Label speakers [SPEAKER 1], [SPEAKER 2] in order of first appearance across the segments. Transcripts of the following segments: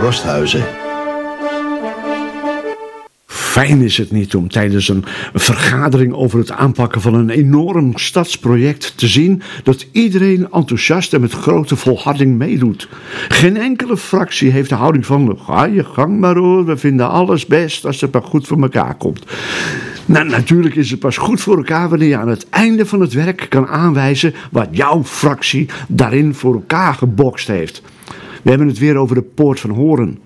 [SPEAKER 1] Rosthuizen.
[SPEAKER 2] Fijn is het niet om tijdens een vergadering over het aanpakken van een enorm stadsproject te zien dat iedereen enthousiast en met grote volharding meedoet. Geen enkele fractie heeft de houding van: ga je gang maar hoor, we vinden alles best als het maar goed voor elkaar komt. Nou, natuurlijk is het pas goed voor elkaar wanneer je aan het einde van het werk kan aanwijzen wat jouw fractie daarin voor elkaar gebokst heeft. We hebben het weer over de Poort van Horen.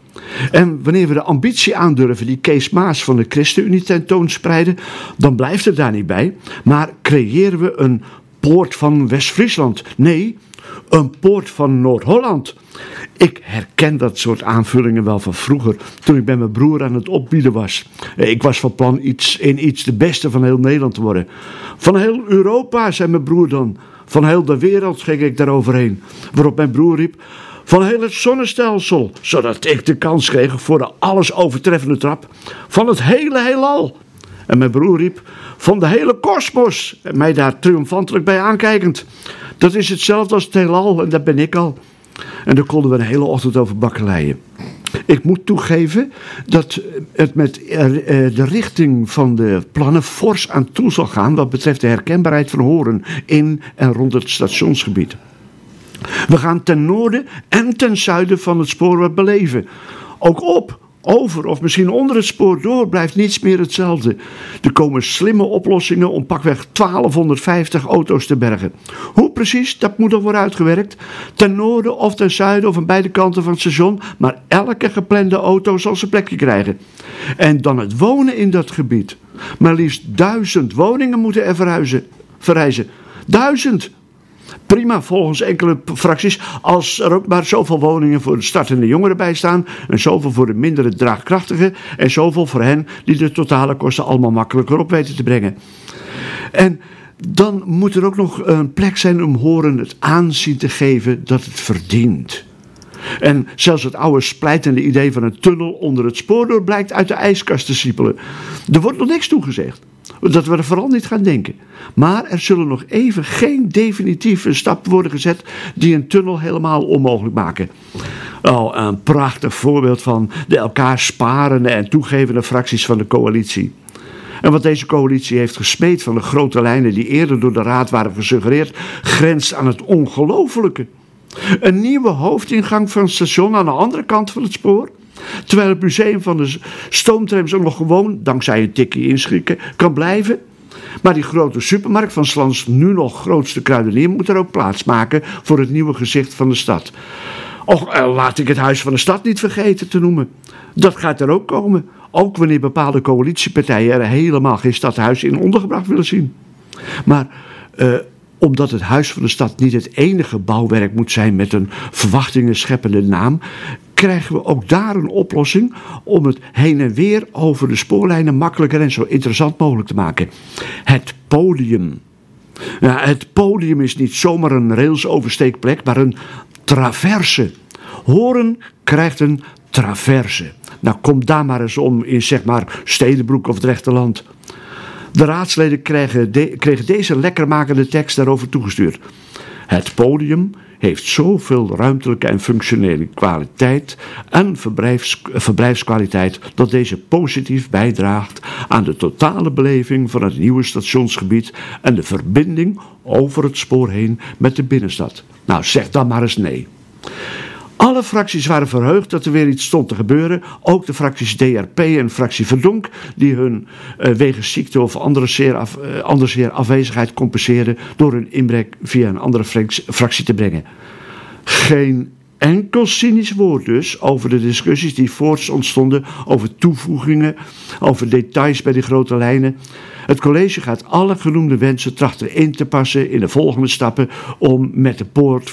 [SPEAKER 2] En wanneer we de ambitie aandurven die Kees Maas van de ChristenUnie tentoonspreiden, dan blijft het daar niet bij. Maar creëren we een poort van West-Friesland. Nee, een poort van Noord-Holland. Ik herken dat soort aanvullingen wel van vroeger, toen ik bij mijn broer aan het opbieden was. Ik was van plan iets, in iets de beste van heel Nederland te worden. Van heel Europa, zei mijn broer dan. Van heel de wereld ging ik daaroverheen. Waarop mijn broer riep: van heel het zonnestelsel, zodat ik de kans kreeg voor de alles overtreffende trap van het hele heelal. En mijn broer riep, van de hele kosmos, mij daar triomfantelijk bij aankijkend. Dat is hetzelfde als het heelal, en dat ben ik al. En daar konden we een hele ochtend over bakkeleien. Ik moet toegeven dat het met eh, de richting van de plannen fors aan toe zal gaan wat betreft de herkenbaarheid van Horen in en rond het stationsgebied. We gaan ten noorden en ten zuiden van het spoor beleven. Ook op, over of misschien onder het spoor door blijft niets meer hetzelfde. Er komen slimme oplossingen om pakweg 1250 auto's te bergen. Hoe precies, dat moet nog worden uitgewerkt. Ten noorden of ten zuiden of aan beide kanten van het station, maar elke geplande auto zal zijn plekje krijgen. En dan het wonen in dat gebied. Maar liefst duizend woningen moeten er verhuizen, verrijzen. Duizend! Prima volgens enkele fracties. Als er ook maar zoveel woningen voor de startende jongeren bij staan. En zoveel voor de mindere draagkrachtigen. En zoveel voor hen die de totale kosten allemaal makkelijker op weten te brengen. En dan moet er ook nog een plek zijn om horen het aanzien te geven dat het verdient. En zelfs het oude splijtende idee van een tunnel onder het spoor door blijkt uit de ijskast te siepelen. Er wordt nog niks toegezegd. Dat we er vooral niet gaan denken. Maar er zullen nog even geen definitieve stappen worden gezet die een tunnel helemaal onmogelijk maken. Oh, een prachtig voorbeeld van de elkaar sparende en toegevende fracties van de coalitie. En wat deze coalitie heeft gesmeed van de grote lijnen die eerder door de Raad waren gesuggereerd, grenst aan het ongelofelijke. Een nieuwe hoofdingang van het station aan de andere kant van het spoor. Terwijl het museum van de stoomtrams ook nog gewoon, dankzij een tikkie inschikken, kan blijven. Maar die grote supermarkt van Slans nu nog grootste kruidenier moet er ook plaats maken voor het nieuwe gezicht van de stad. Och, eh, laat ik het Huis van de Stad niet vergeten te noemen. Dat gaat er ook komen. Ook wanneer bepaalde coalitiepartijen er helemaal geen stadhuis in ondergebracht willen zien. Maar uh, omdat het Huis van de Stad niet het enige bouwwerk moet zijn met een verwachtingen scheppende naam, krijgen we ook daar een oplossing om het heen en weer over de spoorlijnen makkelijker en zo interessant mogelijk te maken. Het podium. Het podium is niet zomaar een railsoversteekplek, maar een traverse. Horen krijgt een traverse. Nou, kom daar maar eens om in zeg maar Stedenbroek of Drechterland. De raadsleden kregen, kregen deze lekkermakende tekst daarover toegestuurd. Het podium heeft zoveel ruimtelijke en functionele kwaliteit en verblijfs, verblijfskwaliteit dat deze positief bijdraagt aan de totale beleving van het nieuwe stationsgebied en de verbinding over het spoor heen met de binnenstad. Nou, zeg dan maar eens nee. Alle fracties waren verheugd dat er weer iets stond te gebeuren. Ook de fracties DRP en fractie Verdonk, die hun uh, wegens ziekte of andere zeer, af, zeer afwezigheid compenseerden door hun inbrek via een andere fractie te brengen. Geen enkel cynisch woord dus over de discussies die voorts ontstonden over toevoegingen, over details bij die grote lijnen. Het college gaat alle genoemde wensen trachten in te passen in de volgende stappen om met de poort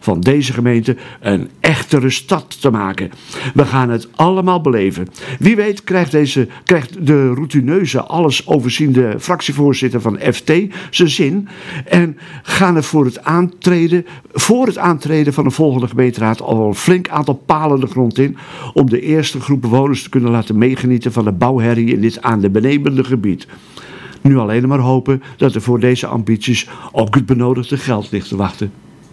[SPEAKER 2] van deze gemeente een echtere stad te maken. We gaan het allemaal beleven. Wie weet krijgt, deze, krijgt de routineuze, alles overziende fractievoorzitter van FT zijn zin en gaan er voor het aantreden, voor het aantreden van de volgende gemeenteraad al een flink aantal palen de grond in om de eerste groep bewoners te kunnen laten meegenieten van de bouwherrie in dit aan de benebende gebied. Nu alleen maar hopen dat er voor deze ambities ook het benodigde geld ligt te wachten.